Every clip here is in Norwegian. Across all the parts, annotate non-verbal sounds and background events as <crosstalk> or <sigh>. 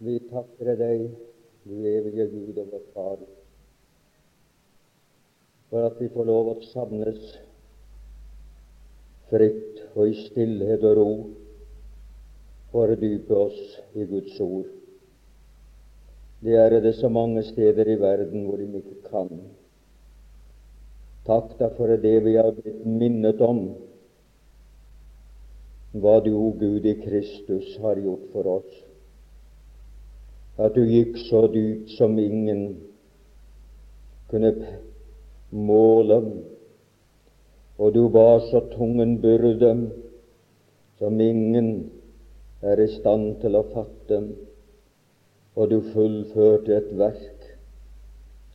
Vi takker deg, du evige Gud og vår Far, for at vi får lov å samles fritt og i stillhet og ro fordype oss i Guds ord. Det er det så mange steder i verden hvor de ikke kan. Takk da for det vi har blitt minnet om, hva du, Gud i Kristus, har gjort for oss. At du gikk så dypt som ingen kunne måle, og du var så tung en byrde som ingen er i stand til å fatte, og du fullførte et verk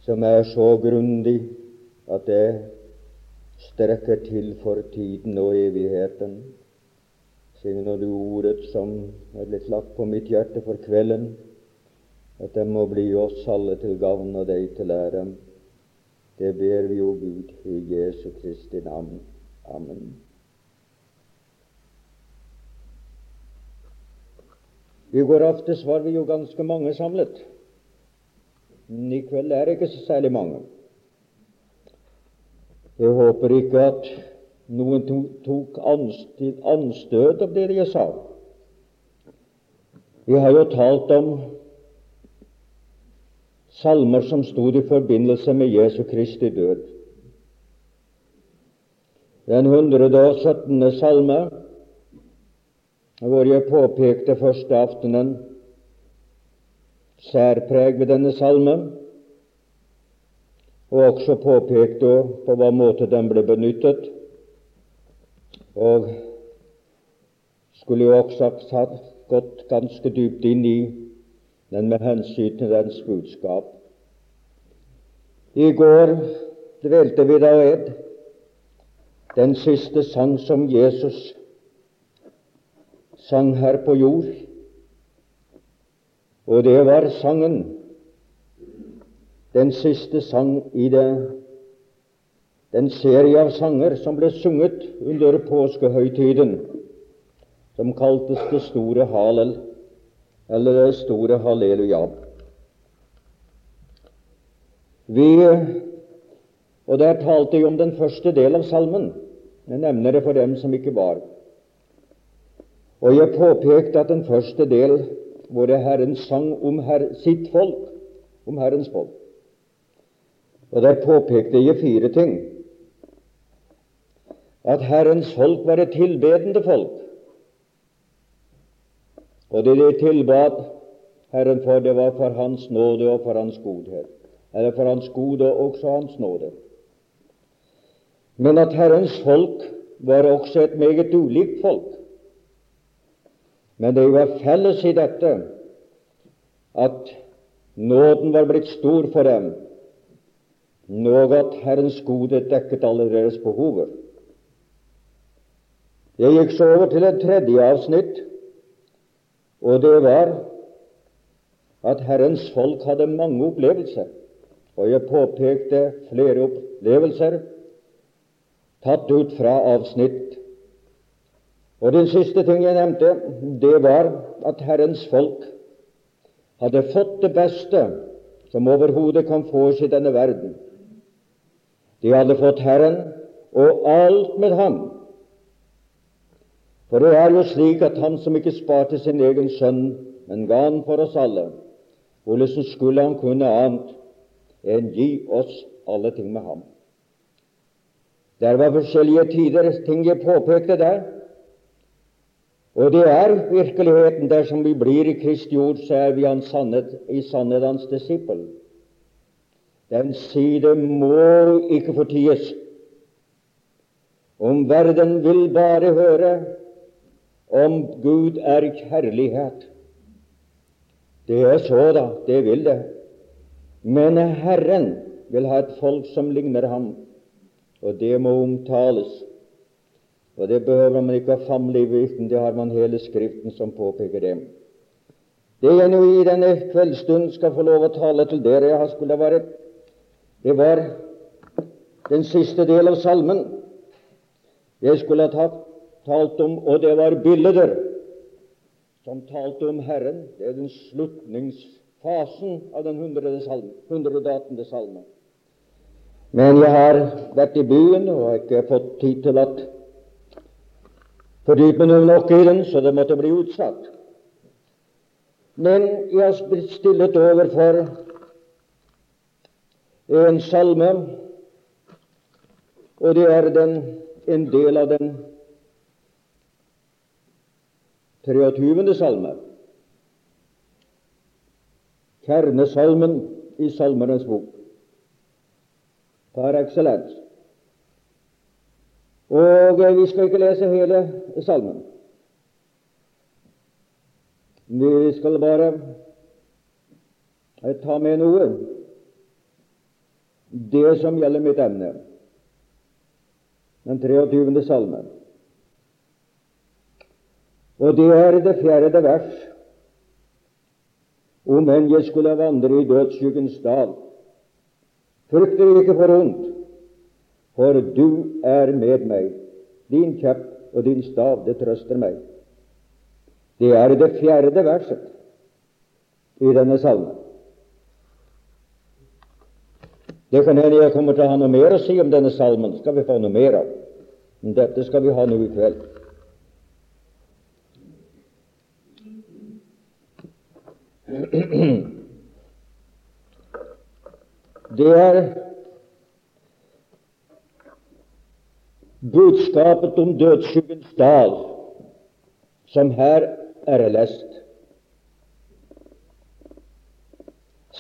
som er så grundig at det strekker til for tiden og evigheten. Signer du ordet som er blitt lagt på mitt hjerte for kvelden, at det må bli oss alle til gavn og deg til ære. Det ber vi, o Gud, i Jesu Kristi navn. Amen. I går aftes var vi jo ganske mange samlet. Men i kveld er det ikke så særlig mange. Jeg håper ikke at noen tok anstøt av det jeg sa. Vi har jo talt om salmer som stod i forbindelse med Jesu Kristi død. Den 117. salme, hvor jeg påpekte første aftenen særpreg ved denne salmen, og også påpekte på hva måte den ble benyttet, og skulle jo også ha gått ganske dypt inn i men med hensyn til dens budskap. I går dvelte vi da ved den siste sang som Jesus sang her på jord, og det var sangen, den siste sang i det, den serie av sanger som ble sunget under påskehøytiden, som kaltes Det store Halel eller det store halleluja. Vi, og Der talte jeg om den første del av salmen. Jeg nevner det for dem som ikke var. Og jeg påpekte at den første del, hvor det Herren sang om her, sitt folk, om Herrens folk Og Der påpekte jeg fire ting. At Herrens folk var et tilbedende folk. Og det de tilbad Herren for, det var for Hans nåde og for Hans godhet. Eller for Hans gode og også Hans nåde. Men at Herrens folk var også et meget ulikt folk. Men det var felles i dette at nåden var blitt stor for dem, og at Herrens gode dekket alle deres behover. Jeg gikk så over til et tredje avsnitt og det var at Herrens folk hadde mange opplevelser. Og jeg påpekte flere opplevelser tatt ut fra avsnitt. Og den siste ting jeg nevnte, det var at Herrens folk hadde fått det beste som overhodet kan fås i denne verden. De hadde fått Herren og alt med Ham for det er jo slik at Han som ikke sparte sin egen sønn, men ga han for oss alle, hvordan skulle Han kunne annet enn gi oss alle ting med ham? Der var forskjellige tider, ting jeg påpekte der. Og det er virkeligheten dersom vi blir i Kristi ord, så er vi sannhet, i sannhet hans disippel. Den side må ikke forties. Om verden vil bare høre om Gud er kjærlighet. Det er så, da. Det vil det. Men Herren vil ha et folk som ligner ham, og det må omtales. Og det behøver man ikke å famle i viten, det har man hele Skriften som påpeker det. Det jeg nå i denne kveldsstund skal få lov å tale til dere, jeg skulle vært, det var den siste del av salmen. Jeg skulle ha tatt talt om, og det var bilder som talte om Herren. Det er den slutningsfasen av den 118. salme. Men jeg har vært i byen og har ikke fått tid til å fordype meg nok i den, så det måtte bli utsatt. Men jeg har blitt stillet overfor en salme, og det er den, en del av den 23. salme. Kjernesalmen i Salmenes bok par excellens. Og vi skal ikke lese hele salmen. Vi skal bare ta med noe det som gjelder mitt emne, den 23. salme. Og det er det fjerde vers. Om enn jeg skulle vandre i dødsskyggens dal, frykter ikke for ondt, for du er med meg. Din kjepp og din stav, det trøster meg. Det er det fjerde verset i denne salmen. Det kan hende jeg kommer til å ha noe mer å si om denne salmen. skal vi få noe mer av. Men dette skal vi ha nå i kveld. Det er budskapet om dødsskyggens dal som her er lest.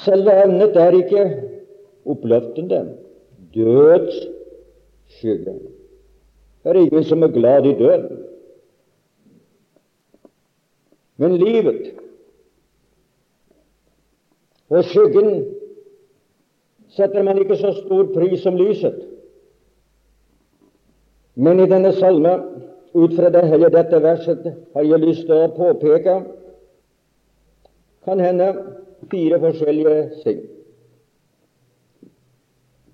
Selve evnet er ikke oppløftende. Dødsskygge. Det er ingen som er glad i døden. Men livet og skyggen setter man ikke så stor pris som lyset. Men i denne salme ut fra det, hele dette verset har jeg lyst til å påpeke kan hende fire forskjellige ting.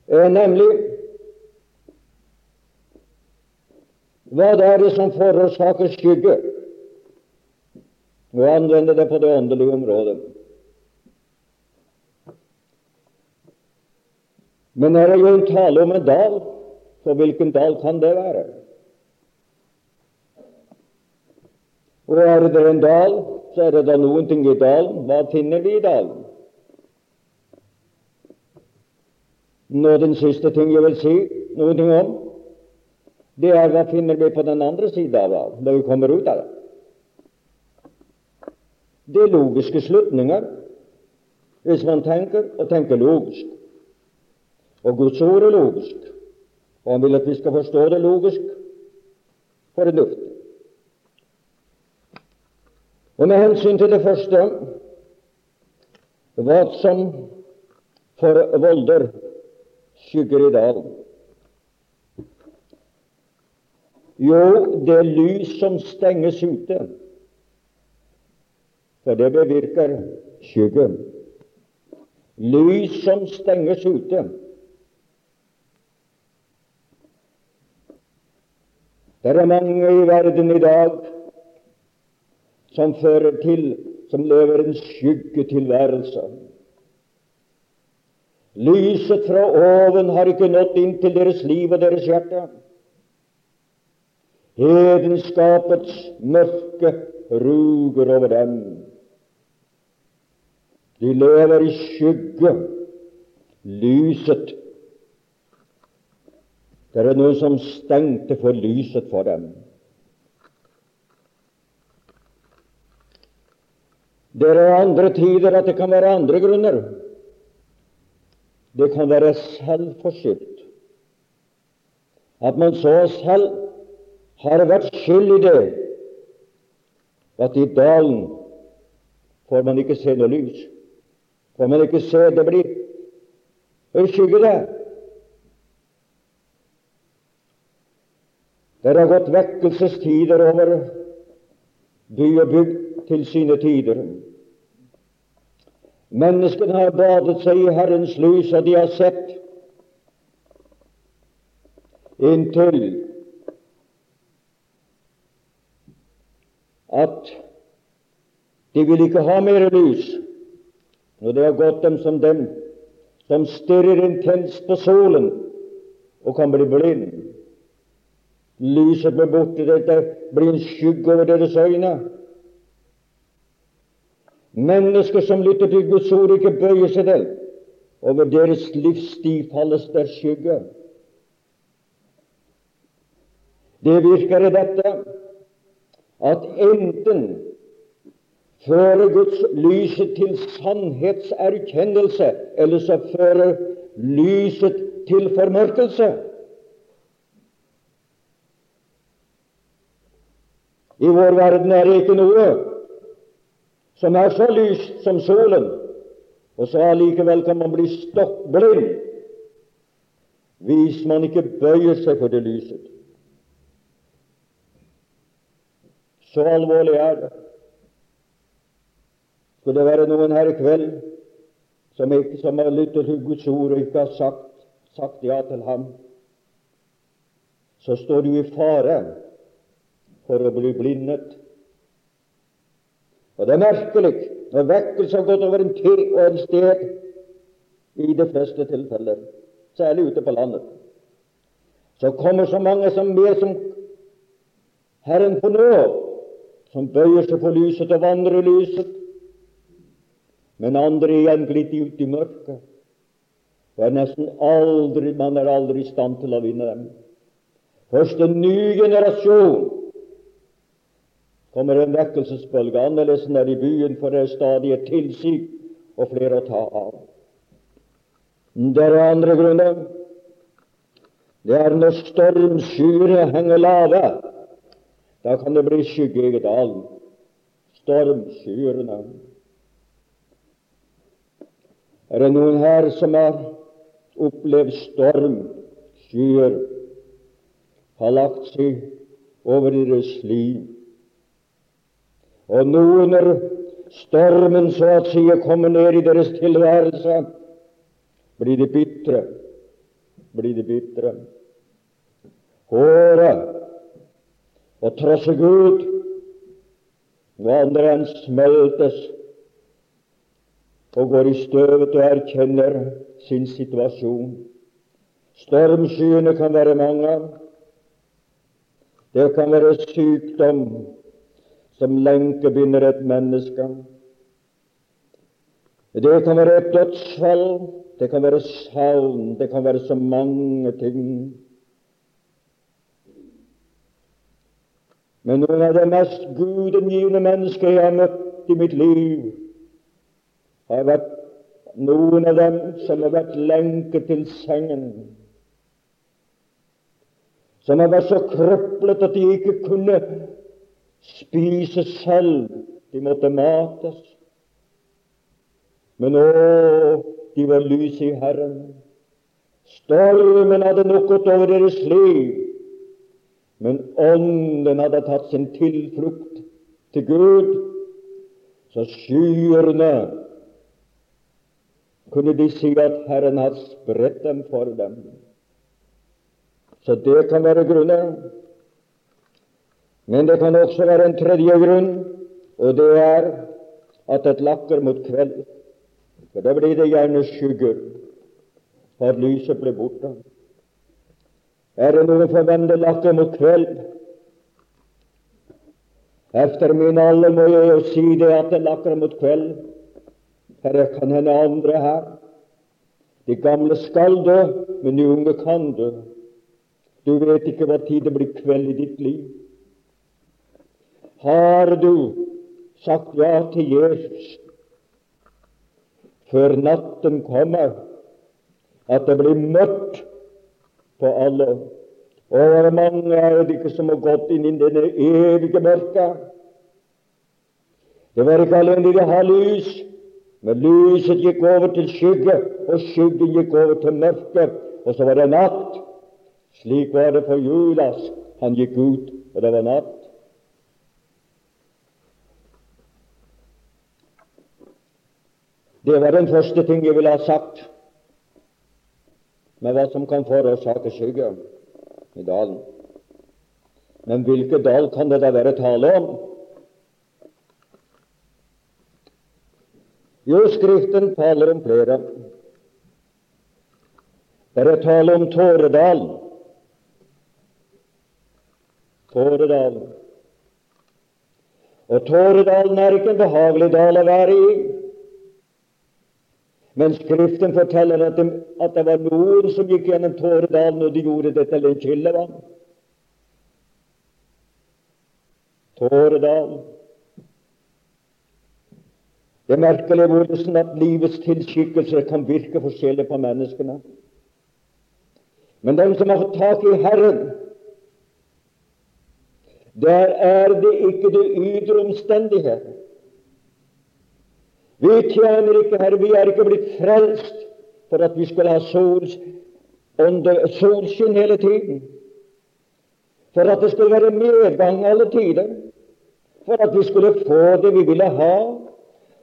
Eh, nemlig hva det er som forårsaker skygge, og anvende det på det åndelige området. Men er jo en tale om en dal, for hvilken dal kan det være? Og er det en dal, så er det da noen ting i dalen. Hva finner vi i dalen? Nå Den siste ting jeg vil si noen ting om, det er hva finner vi på den andre siden av dalen, når vi kommer ut av det. Det er logiske slutninger, hvis man tenker og tenker logisk. Og Guds ord er logisk, og Han vil at vi skal forstå det logisk fornuftig. Og med hensyn til det første hva som forvolder skygger i dalen Jo, det lys som stenges ute, for det bevirker skygge. Lys som stenges ute. Det er mange i verden i dag som fører til som lever en skyggetilværelse. Lyset fra oven har ikke nådd inn til deres liv og deres hjerte. Hedenskapets mørke ruger over dem. De lever i skygge. Lyset Det er noe som stengte for lyset for dem. Det er andre tider at det kan være andre grunner. Det kan være selvforskyldt. At man så selv har vært skyld i det at i dalen får man ikke se noe lys. Får man ikke se det blir skygge der. Det har gått vekkelsestider over by og bygd til sine tider. Menneskene har badet seg i Herrens lys, og de har sett inntil at De vil ikke ha mer lys. når det har gått dem som dem som stirrer intenst på solen og kan bli blind. Lyset blir borte, dette blir en skygge over deres øyne. Mennesker som lytter til Guds ord, ikke bøyer seg til. Over deres livssti falles der skygge. Det virker i dette at enten fører Guds lyset til sannhetserkjennelse, eller så fører lyset til formørkelse. I vår verden er det ikke noe som er så lyst som solen, og så allikevel kan man bli stokkblind hvis man ikke bøyer seg for det lyset. Så alvorlig er det. Skulle det være noen her i kveld som, ikke, som har lyttet til Guds ord og ikke har sagt, sagt ja til ham, så står du i fare for å bli blindet. Og det er merkelig når vekkelse har gått over en tid og en sted i de fleste tilfeller, særlig ute på landet, så kommer så mange som mer som Herren på nå, som bøyer seg for lyset og vandrer i lyset, men andre igjen glitter ut i mørket. Og er nesten aldri, man er aldri i stand til å vinne dem. Først en ny generasjon kommer en vekkelsesbølge. Annerledes enn i byen, for det er stadig et tilsig og flere å ta av. Det er andre grunner. Det er når stormskyer henger lave. Da kan det bli skygge i dalen. Stormskyene. Er det noen her som har opplevd stormskyer, har lagt seg over deres liv? Og nå når stormen så å si kommer ned i deres tilværelse, blir de bitre, blir de bitre. Håret og trosse Gud, og andre enn smeltes og går i støvet og erkjenner sin situasjon. Stormskyene kan være mange. Det kan være sykdom, som lenkebinder et menneske. Det kan være et dødsfall, det kan være savn, det kan være så mange ting. Men noen av de mest gudengivende mennesker jeg har møtt i mitt liv, har vært noen av dem som har vært lenket til sengen, som har vært så krøplet at de ikke kunne spise selv. De måtte mates. Men å, de var lys i Herren. Stormen hadde nok over deres liv, men Ånden hadde tatt sin tilflukt til Gud. Så skyerne kunne de si at Herren har spredt dem for dem. Så det kan være grunner. Men det kan også være en tredje grunn, og det er at det lakker mot kveld. For da blir det gjerne skygger, for lyset blir borte. Er det noen for hvem det lakker mot kveld? Efter min alder må jeg jo si det at det lakker mot kveld. Her kan hende andre her. De gamle skal dø, men de unge kan dø. Du vet ikke hva tid det blir kveld i ditt liv. Har du sagt ja til Jesus før natten kommer, at det blir mørkt på alle? Og mange er det ikke som har gått inn i denne evige mørket? Det var ikke alene de har lys, men lyset gikk over til skygge, og skyggen gikk over til mørke, og så var det natt. Slik var det for Julas. Han gikk ut, og det var natt. Det var den første ting jeg ville ha sagt med hva som kan forårsake skygge i dalen. Men hvilken dal kan det da være tale om? Jo, Skriften taler om flere. Det er tale om Tåredalen. Tåredalen. Og Tåredalen er ikke en behagelig dal å være i. Men Skriften forteller at det, at det var noen som gikk gjennom Tåredalen, og de gjorde det til en kildevann. Tåredalen. Det er merkelig hvordan at livets tilskikkelser kan virke forskjellig på menneskene. Men den som har fått tak i Herren, der er det ikke det ytre omstendigheter. Vi tjener ikke Herre, vi er ikke blitt frelst for at vi skulle ha sols, solskinn hele tiden. For at det skulle være medgang alle tider. For at vi skulle få det vi ville ha.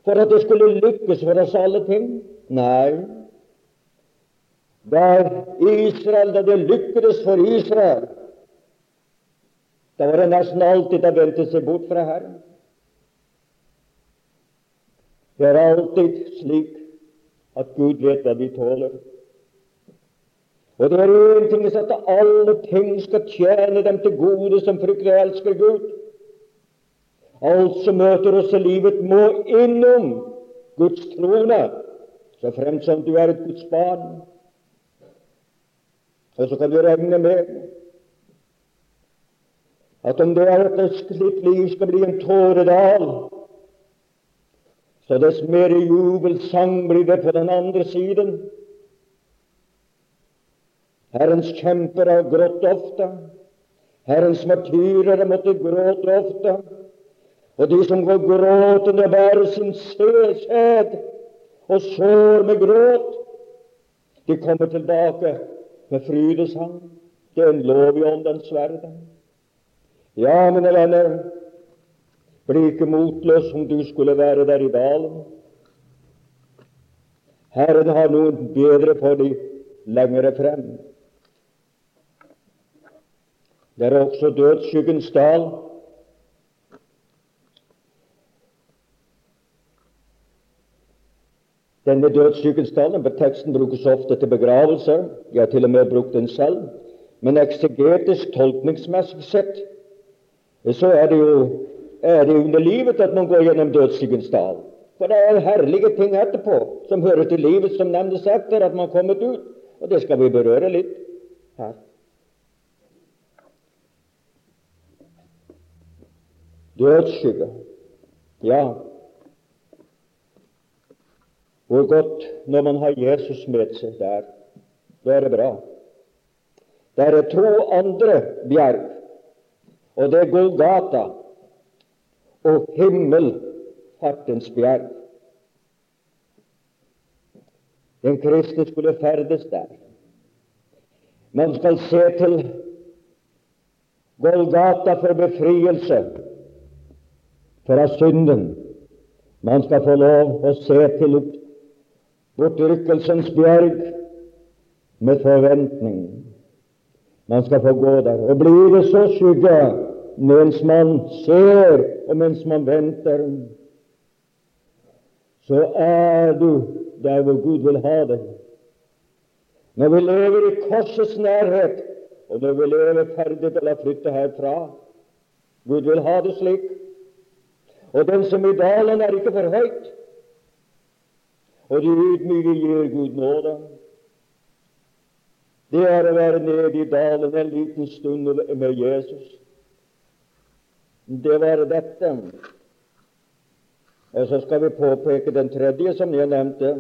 For at det skulle lykkes for oss alle ting. Nei. Der Israel, da det lykkedes for Israel, da var det nesten alltid de vendte seg bort fra Herren. Det er alltid slik at Gud vet hva vi tåler. Og det er én ting at alle ting skal tjene dem til gode som frykter og elsker Gud. Alt som møter oss i livet, må innom Guds trone, så fremt som du er et Guds barn. Og så kan du regne med at om det er at slikt liv skal bli en tåredal, så dess mer jubelsang blir det på den andre siden. Herrens kjemper har grått ofte. Herrens martyrer har måttet gråte ofte. Og de som går gråtende, bærer sin sæd og sår med gråt, de kommer tilbake med frydesang. Det er en lov i åndens verden. Ja, mine venner, bli ikke motløs om du skulle være der i dalen. Herren har noe bedre for deg lengre frem. Det er også dødsskyggens dal. Denne dødsskyggens dalen teksten brukes ofte til begravelser. Jeg har til og med brukt den selv. Men eksegetisk, tolkningsmessig sett, så er det jo er det under livet at man går gjennom dødsskyggens dal. For det er herlige ting etterpå som hører til livet, som nevnes etter at man har kommet ut. Og det skal vi berøre litt her. Dødsskygge. Ja, hvor godt når man har Jesus med seg der. Da er det bra. Det er to andre bjerg og det er Golgata og himmelfartens bjerg. Den kristne skulle ferdes der. Man skal se til Golgata for befrielse fra synden. Man skal få lov å se til bortrykkelsens bjerg med forventning. Man skal få gå der. Og blir det så skygge mens man ser, og mens man venter, så er du der hvor Gud vil ha deg. Når vi lever i korsets nærhet, og når vi lever ferdig til å flytte herfra Gud vil ha det slik. Og den som i dalen er ikke for høyt, og de ydmyke gir Gud nåde. Det er å være nede i dalen en liten stund med Jesus det var dette. Og så skal vi påpeke den tredje som jeg nevnte,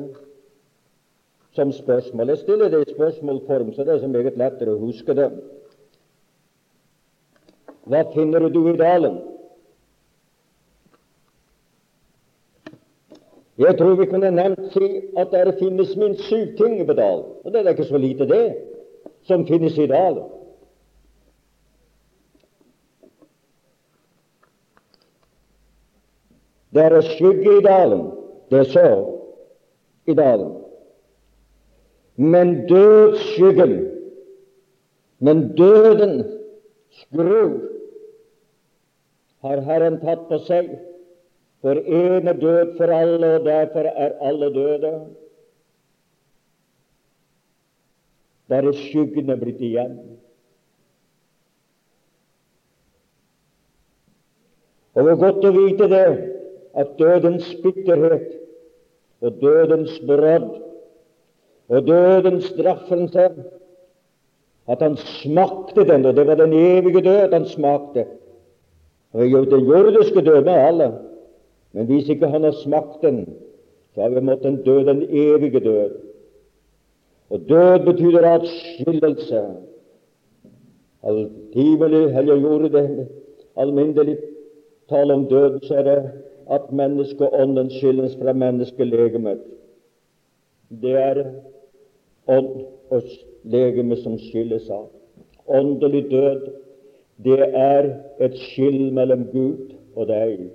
som spørsmål. Jeg stiller det i spørsmålform, så det er så meget lettere å huske det. Hva finner du i dalen? Jeg tror vi kunne nevnt si at det finnes minst syv ting i dalen. Og det er ikke så lite, det, som finnes i dalen. Det er skygge i dalen. Det er sår i dalen. Men dødsskyggen, men dødens skruv har Herren tatt på seg For en er død for alle, og derfor er alle døde. Skyggen er blitt igjen. Og er godt å vite det, at dødens bitterhet og dødens brodd og dødens straffelse at han smakte den, og det var den evige død han smakte. Og Den jordiske død med alle. Men hvis ikke han har smakt den, så har vi måttet dø den evige død. Og død betyr atskillelse. Alltimelig eller gjorde det alminnelig tale om død, så er det at menneskeånden skilles fra menneskelegemet. Det er ånd og legeme som skilles av. Åndelig død, det er et skill mellom Gud og deg.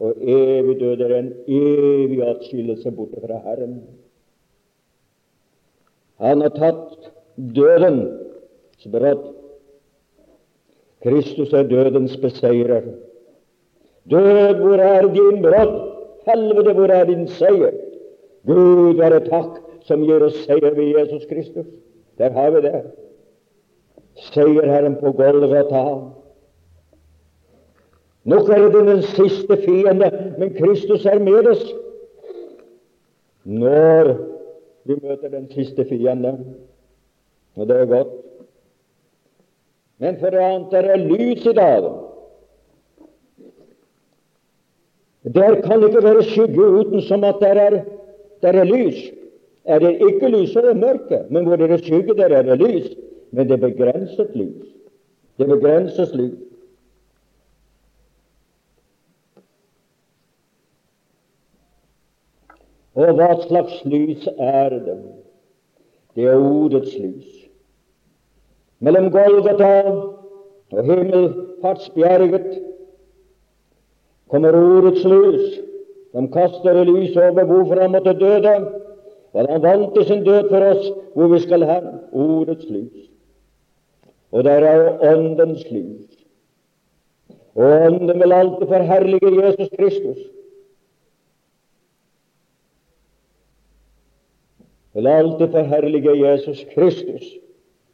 Og evig død er en evig atskillelse borte fra Herren. Han har tatt dødens brodd. Kristus er dødens beseirer. Død, hvor er din brodd? Helvete, hvor er din seier? Gud være takk som gir oss seier ved Jesus Kristus. Der har vi det. Seierherren på Golgata. Nok er det den siste fiende, men Kristus er med oss når vi møter den siste fiende. Og det er godt. Men for annet er det lys i dag. Der kan ikke være skygge uten som at der er, der er lys. Er det ikke lys, så er det mørke. Men hvor det er skygge, der er det lys. Men det er begrenset lys. Det begrenses lys. Og hva slags lys er det? Det er ordets lys. Mellom Golgata og himmelfartsbjerget kommer ordets lys. De kaster lys over hvorfor han måtte døde. For han vant i sin død for oss, hvor vi skal hen. ordets lys. Og der er Åndens lys. Og Ånden vil alltid forherlige Jesus Kristus. Vil alltid forherlige Jesus Kristus.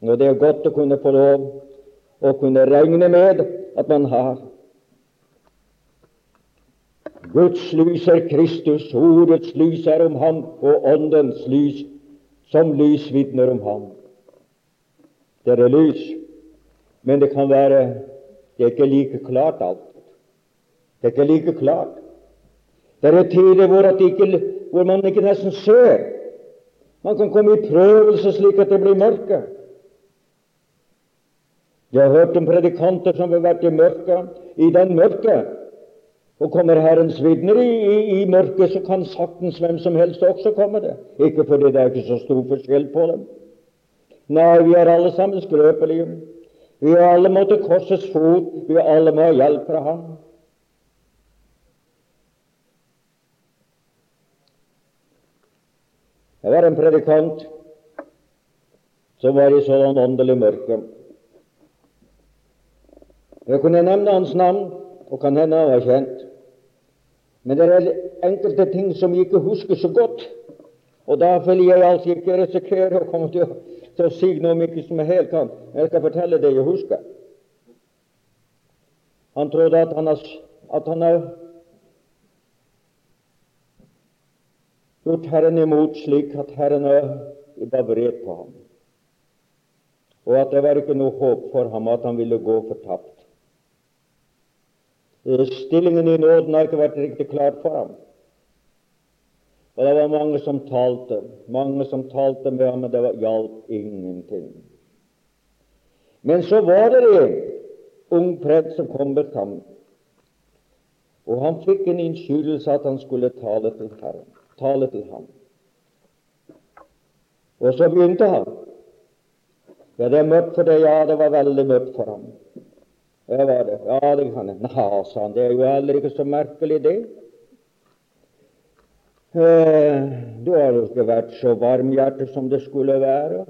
Og det er godt å kunne få lov å kunne regne med at man har Guds lys er Kristus, ordets lys er om ham, og åndens lys som lys vitner om ham. Det er lys, men det kan være det er ikke like klart alt. Det er ikke like klart. Det er tider hvor, ikke, hvor man ikke nesten ser. Man kan komme i prøvelse slik at det blir mørke. Jeg har hørt om predikanter som har vært i mørket. I den mørket og kommer Herrens vitner i, i, i, mørket, så kan saktens hvem som helst også komme det. Ikke fordi det er ikke så stor forskjell på dem. Nei, vi er alle sammen skrøpelige. Vi er alle måttet korsets fot. Vi alle må ha hjelp fra Ham. Jeg var en predikant som var i sånn åndelig mørke. Jeg kunne nevne hans navn, og kan hende han var kjent. Men det er enkelte ting som jeg ikke husker så godt. Og da vil jeg altså ikke risikere å komme til, til å si noe om ikke som jeg helt kan. Men jeg skal fortelle det jeg husker. Han trodde at han hadde gjort Herren imot slik at Herren var vred på ham, og at det var ikke noe håp for ham at han ville gå fortapt. Stillingen i nåden har ikke vært riktig klart for ham. Og det var mange som talte, mange som talte med ham, men det hjalp ingenting. Men så var det en ung prest som kom til ham, og han fikk en innskytelse at han skulle tale til, Herren, tale til ham. Og så begynte han. Ja, det er mørkt for deg. Ja, det var veldig mørkt for ham. Ja, var det? Ja, det kan jeg. Nei, sa han, det er jo heller ikke så merkelig, det. Eh, du har jo ikke vært så varmhjertet som det skulle være.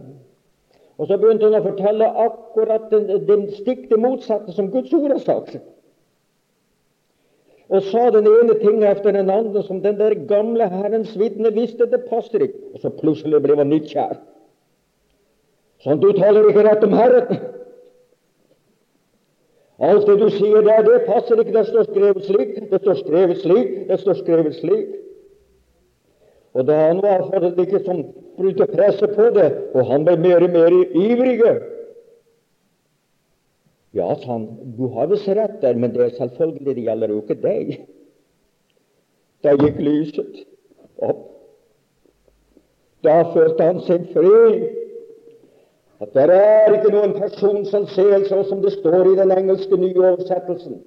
Og så begynte han å fortelle akkurat den, den stikk det motsatte som Guds ord har sagt. og sa den ene ting etter den andre som den der gamle Herrens vitne visste det passer ikke. Og så plutselig ble han nykjær. Sånn, du taler ikke rett om Herren. Alt det du sier der, det passer ikke. Det står skrevet slik, det står skrevet slik, det står skrevet slik. Og da han var for det ikke som brukte presset på det, og han ble mer og mer ivrige. Ja, sa han, du har visst rett der, men det er selvfølgelig det gjelder jo ikke deg. Da gikk lyset opp. Da følte han sin fri. At det er ikke noen person som ser sånn som det står i den engelske nye oversettelsen.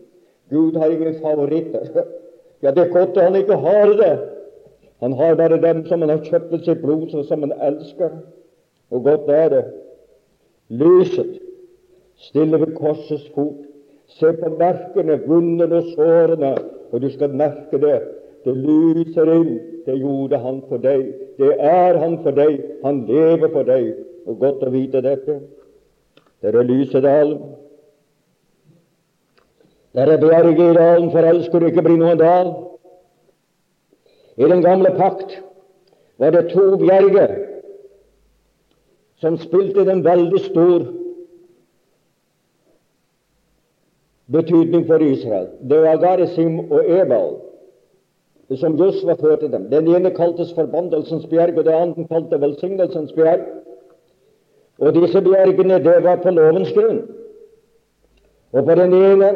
Gud har ingen favoritter. <laughs> Ja, det er godt han ikke har det. Han har bare dem som han har kjøpt med sitt blod, som han elsker. Og godt er det. Lyset stille ved korsets fot. Se på merkene, vundene og sårene, og du skal merke det. Det lyser inn. Det gjorde han for deg. Det er han for deg. Han lever for deg. Og godt å vite dette. Det er Lysedalen. Der er berget i dalen, for ellers skulle det ikke bli noen dal. I den gamle pakt var det to bjerger som spilte en veldig stor betydning for Israel. Det var Garesim og Ebal som Josva førte dem. Den ene kaltes forbandelsens bjerg, og den andre kalte velsignelsens bjerg. Og disse bjergene, det var på lovens grunn. Og på den ene,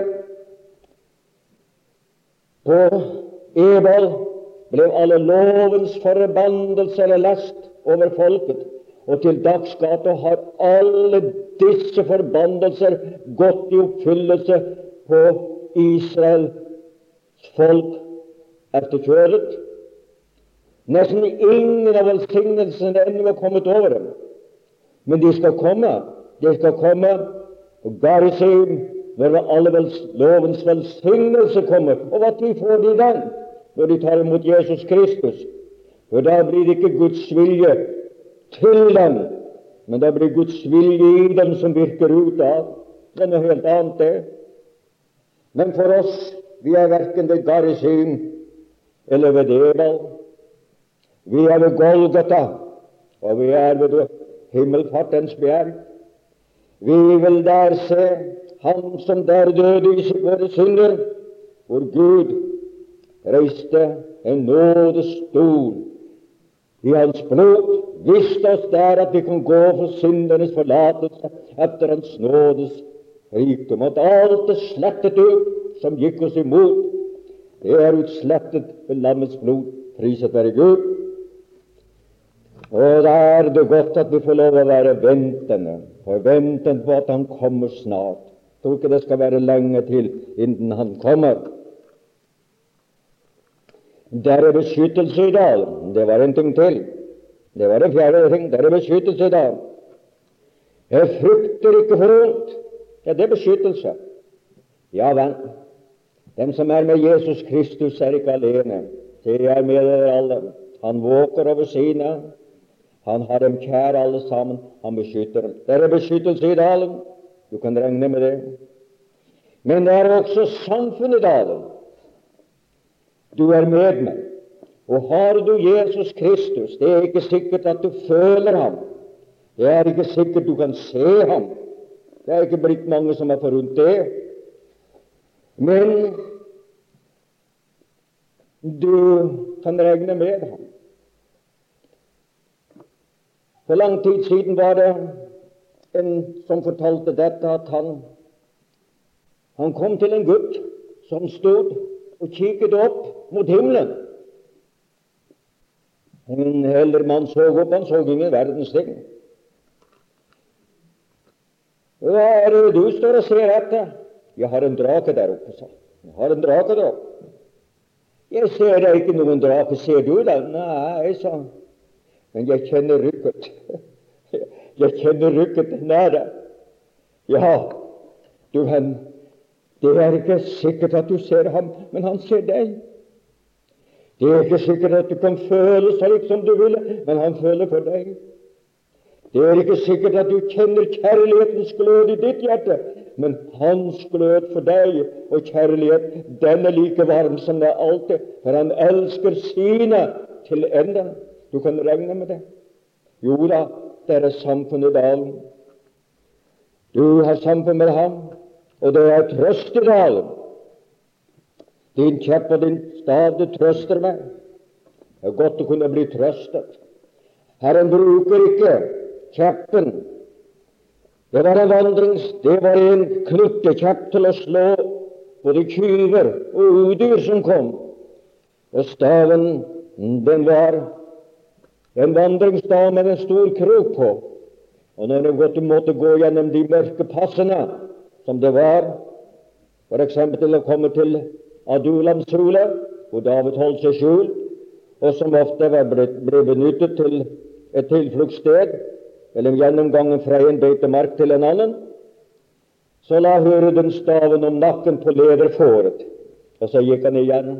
på Ebal, ble alle lovens forbandelser last over folket. Og til dags dato har alle disse forbandelser gått i oppfyllelse på Israels folk etter kjøret. Nesten ingen av velsignelsene ennå er kommet over dem. Men de skal komme. De skal komme. Og Garisim, når alle vels, lovens velsignelse kommer. Og hva vi får de den når de tar imot Jesus Kristus? For da blir det ikke Guds vilje til dem, men da blir Guds vilje i dem som virker ut av. Det er noe helt annet, det. Men for oss, vi er verken ved Garisim eller ved Ebal. Vi er ved Golgata, og vi er ved himmelfartens bjerg. Vi vil der se Han som der døde i våre synder, hvor Gud reiste en nådestol i Hans blod, visste oss der at vi kan gå for syndernes forlatelse etter Hans nådes rikdom. At alt er slettet ut som gikk oss imot, det er utslettet ved lammets blod. Priset være Gud. Og da er det godt at vi får lov å være ventende, forventende på at Han kommer snart. Jeg tror ikke det skal være lenge til innen Han kommer. Der er beskyttelse i dag. Det var en ting til. Det var en fjerde ting. Der er beskyttelse i dag. Jeg frykter ikke for ondt. Ja, det er beskyttelse. Ja vel. Dem som er med Jesus Kristus, er ikke alene. Det er med dere alle. Han våker over sine. Han har dem kjære alle sammen. Han beskytter dem. Det er beskyttelse i dalen. Du kan regne med det. Men det er også samfunnet i dalen. Du er med meg. Og har du Jesus Kristus, det er ikke sikkert at du føler ham. Det er ikke sikkert du kan se ham. Det er ikke blitt mange som har forunt det. Men du kan regne med ham. For lang tid siden var det en som fortalte dette, at han, han kom til en gutt som stod og kikket opp mot himmelen. En eldre mann så opp, han så ingen verdens ting. Hva er det du står og ser etter? Jeg har en drake der oppe, sa Jeg har en drake der oppe. Jeg ser da ikke noen drake. Ser du den? Nei, sa han. Men jeg kjenner rykket. <laughs> Jeg kjenner rykket nære. Ja, du hen, det er ikke sikkert at du ser ham, men han ser deg. Det er ikke sikkert at du kan føle slik som du ville, men han føler for deg. Det er ikke sikkert at du kjenner kjærlighetens glød i ditt hjerte, men hans glød for deg og kjærlighet, den er like varm som det er alltid, for han elsker sine til enden. Du kan regne med det. Jo da, det er samfunnet i dalen. Du har samfunn med ham, og det er trøst i dalen. Din kjepp og din stav, du trøster meg. Det er godt å kunne bli trøstet. Herren bruker ikke kjeppen. Det var en vandrings, det var en knyttekjepp til å slå både tyver og udyr som kom. Og staven, den var en vandringsdag med en stor krok på. Og når hun måtte gå gjennom de mørke passene som det var, f.eks. til å komme til Adulamshule, hvor David holdt seg skjult, og som ofte ble benyttet til et tilfluktssted, eller gjennomgangen fra en beitemark til en annen, så la hurden staven om nakken på lederfåret, og så gikk han igjen.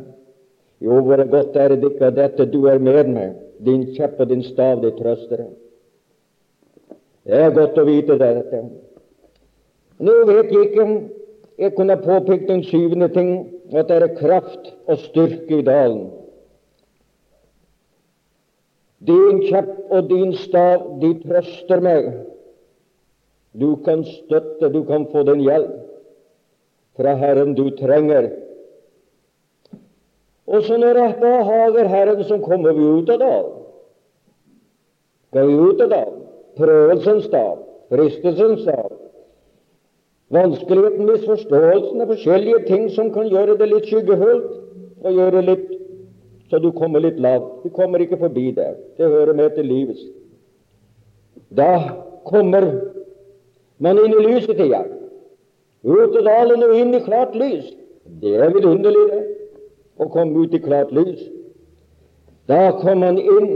Jo, hvor godt er det ikke dette du er med meg, din kjepp og din stav, de trøster deg. Det er godt å vite dette. Nå vet jeg ikke jeg kunne påpekt den syvende ting, at det er kraft og styrke i dalen. Din kjepp og din stav, de trøster meg. Du kan støtte, du kan få den hjelp fra Herren du trenger. Og så når jeg behager Herren, så kommer vi ut av dalen. Går vi ut av dalen? Prøvelsens dag, fristelsens dag. Vanskeligheten, misforståelsen er forskjellige ting som kan gjøre det litt skyggefullt og gjøre litt så du kommer litt lavt. Du kommer ikke forbi det. Det hører med til livets. Da kommer man inn i lyset igjen. Ut av dalen og inn i klart lys. Det er vidunderlig, det, å komme ut i klart lys. Da kom han inn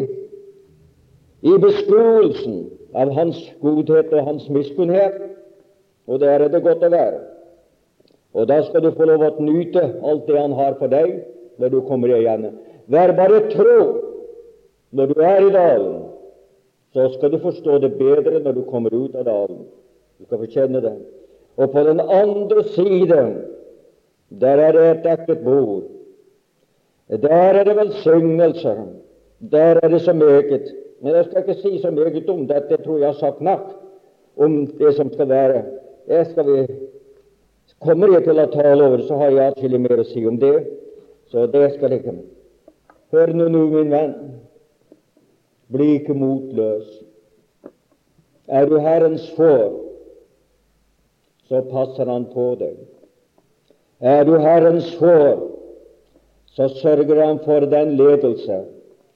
i beskuelsen av Hans godhet og Hans miskunnhet, og der er det godt å være. Og da skal du få lov å nyte alt det Han har for deg når du kommer igjen. Vær bare tro når du er i dalen, så skal du forstå det bedre når du kommer ut av dalen. Du skal få kjenne det. Og på den andre siden, der er det et dekket bord. Der er det velsignelse. Der er det så meget. Men jeg skal ikke si så meget om dette. Jeg tror jeg har sagt nok om det som skal være. Jeg skal vi Kommer jeg til å tale over, så har jeg atskillig mer å si om det. Så det skal jeg ikke. Hør nå, nå, min venn. Bli ikke motløs. Er du Herrens får, så passer Han på deg. Er du Herrens får, så sørger Han for den ledelse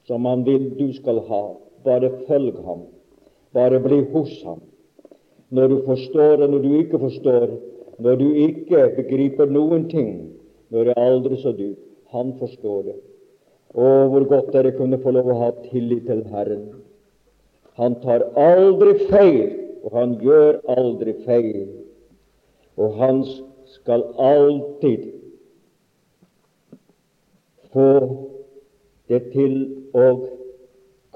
som Han vil du skal ha. Bare følg ham. Bare bli hos ham. Når du forstår, og når du ikke forstår, når du ikke begriper noen ting, når det aldri så dypt, han forstår det. Å, hvor godt dere kunne få lov å ha tillit til Herren. Han tar aldri feil, og han gjør aldri feil. Og han skal alltid få det til å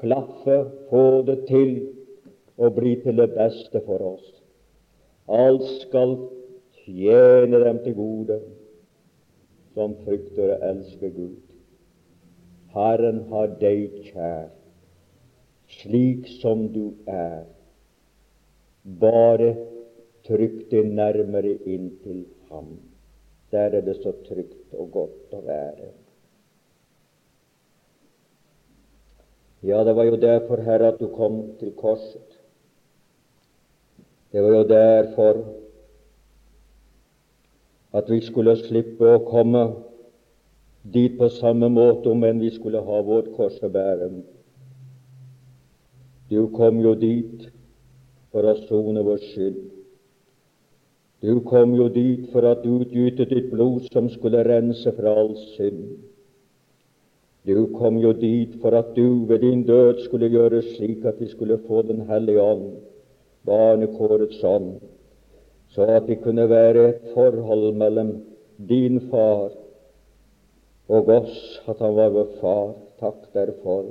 klaffe, få det til å bli til det beste for oss. Alt skal tjene dem til gode som frykter og elsker Gud. Herren har deg kjær, slik som du er. Bare trykk deg nærmere inn til ham. Der er det så trygt og godt å være. Ja, det var jo derfor, Herre, at du kom til korset. Det var jo derfor at vi skulle slippe å komme dit på samme måte om enn vi skulle ha vårt kors å bære. Du kom jo dit for å sone vår skyld. Du kom jo dit for at du utgytet ditt blod som skulle rense fra all synd. Du kom jo dit for at du ved din død skulle gjøre slik at vi skulle få Den hellige ånd, barnekårets ånd, så at det kunne være et forhold mellom din far og oss, at han var vår far. Takk derfor.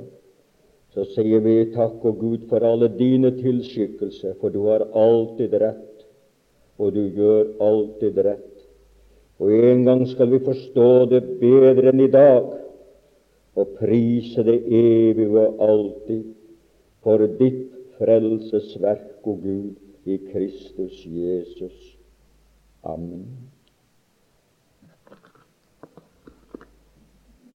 Så sier vi takk og Gud for alle dine tilskikkelser, for du har alltid rett, og du gjør alltid rett. Og en gang skal vi forstå det bedre enn i dag, og prise det evige og alltid for ditt frelsesverk, o Gud, i Kristus Jesus. Amen.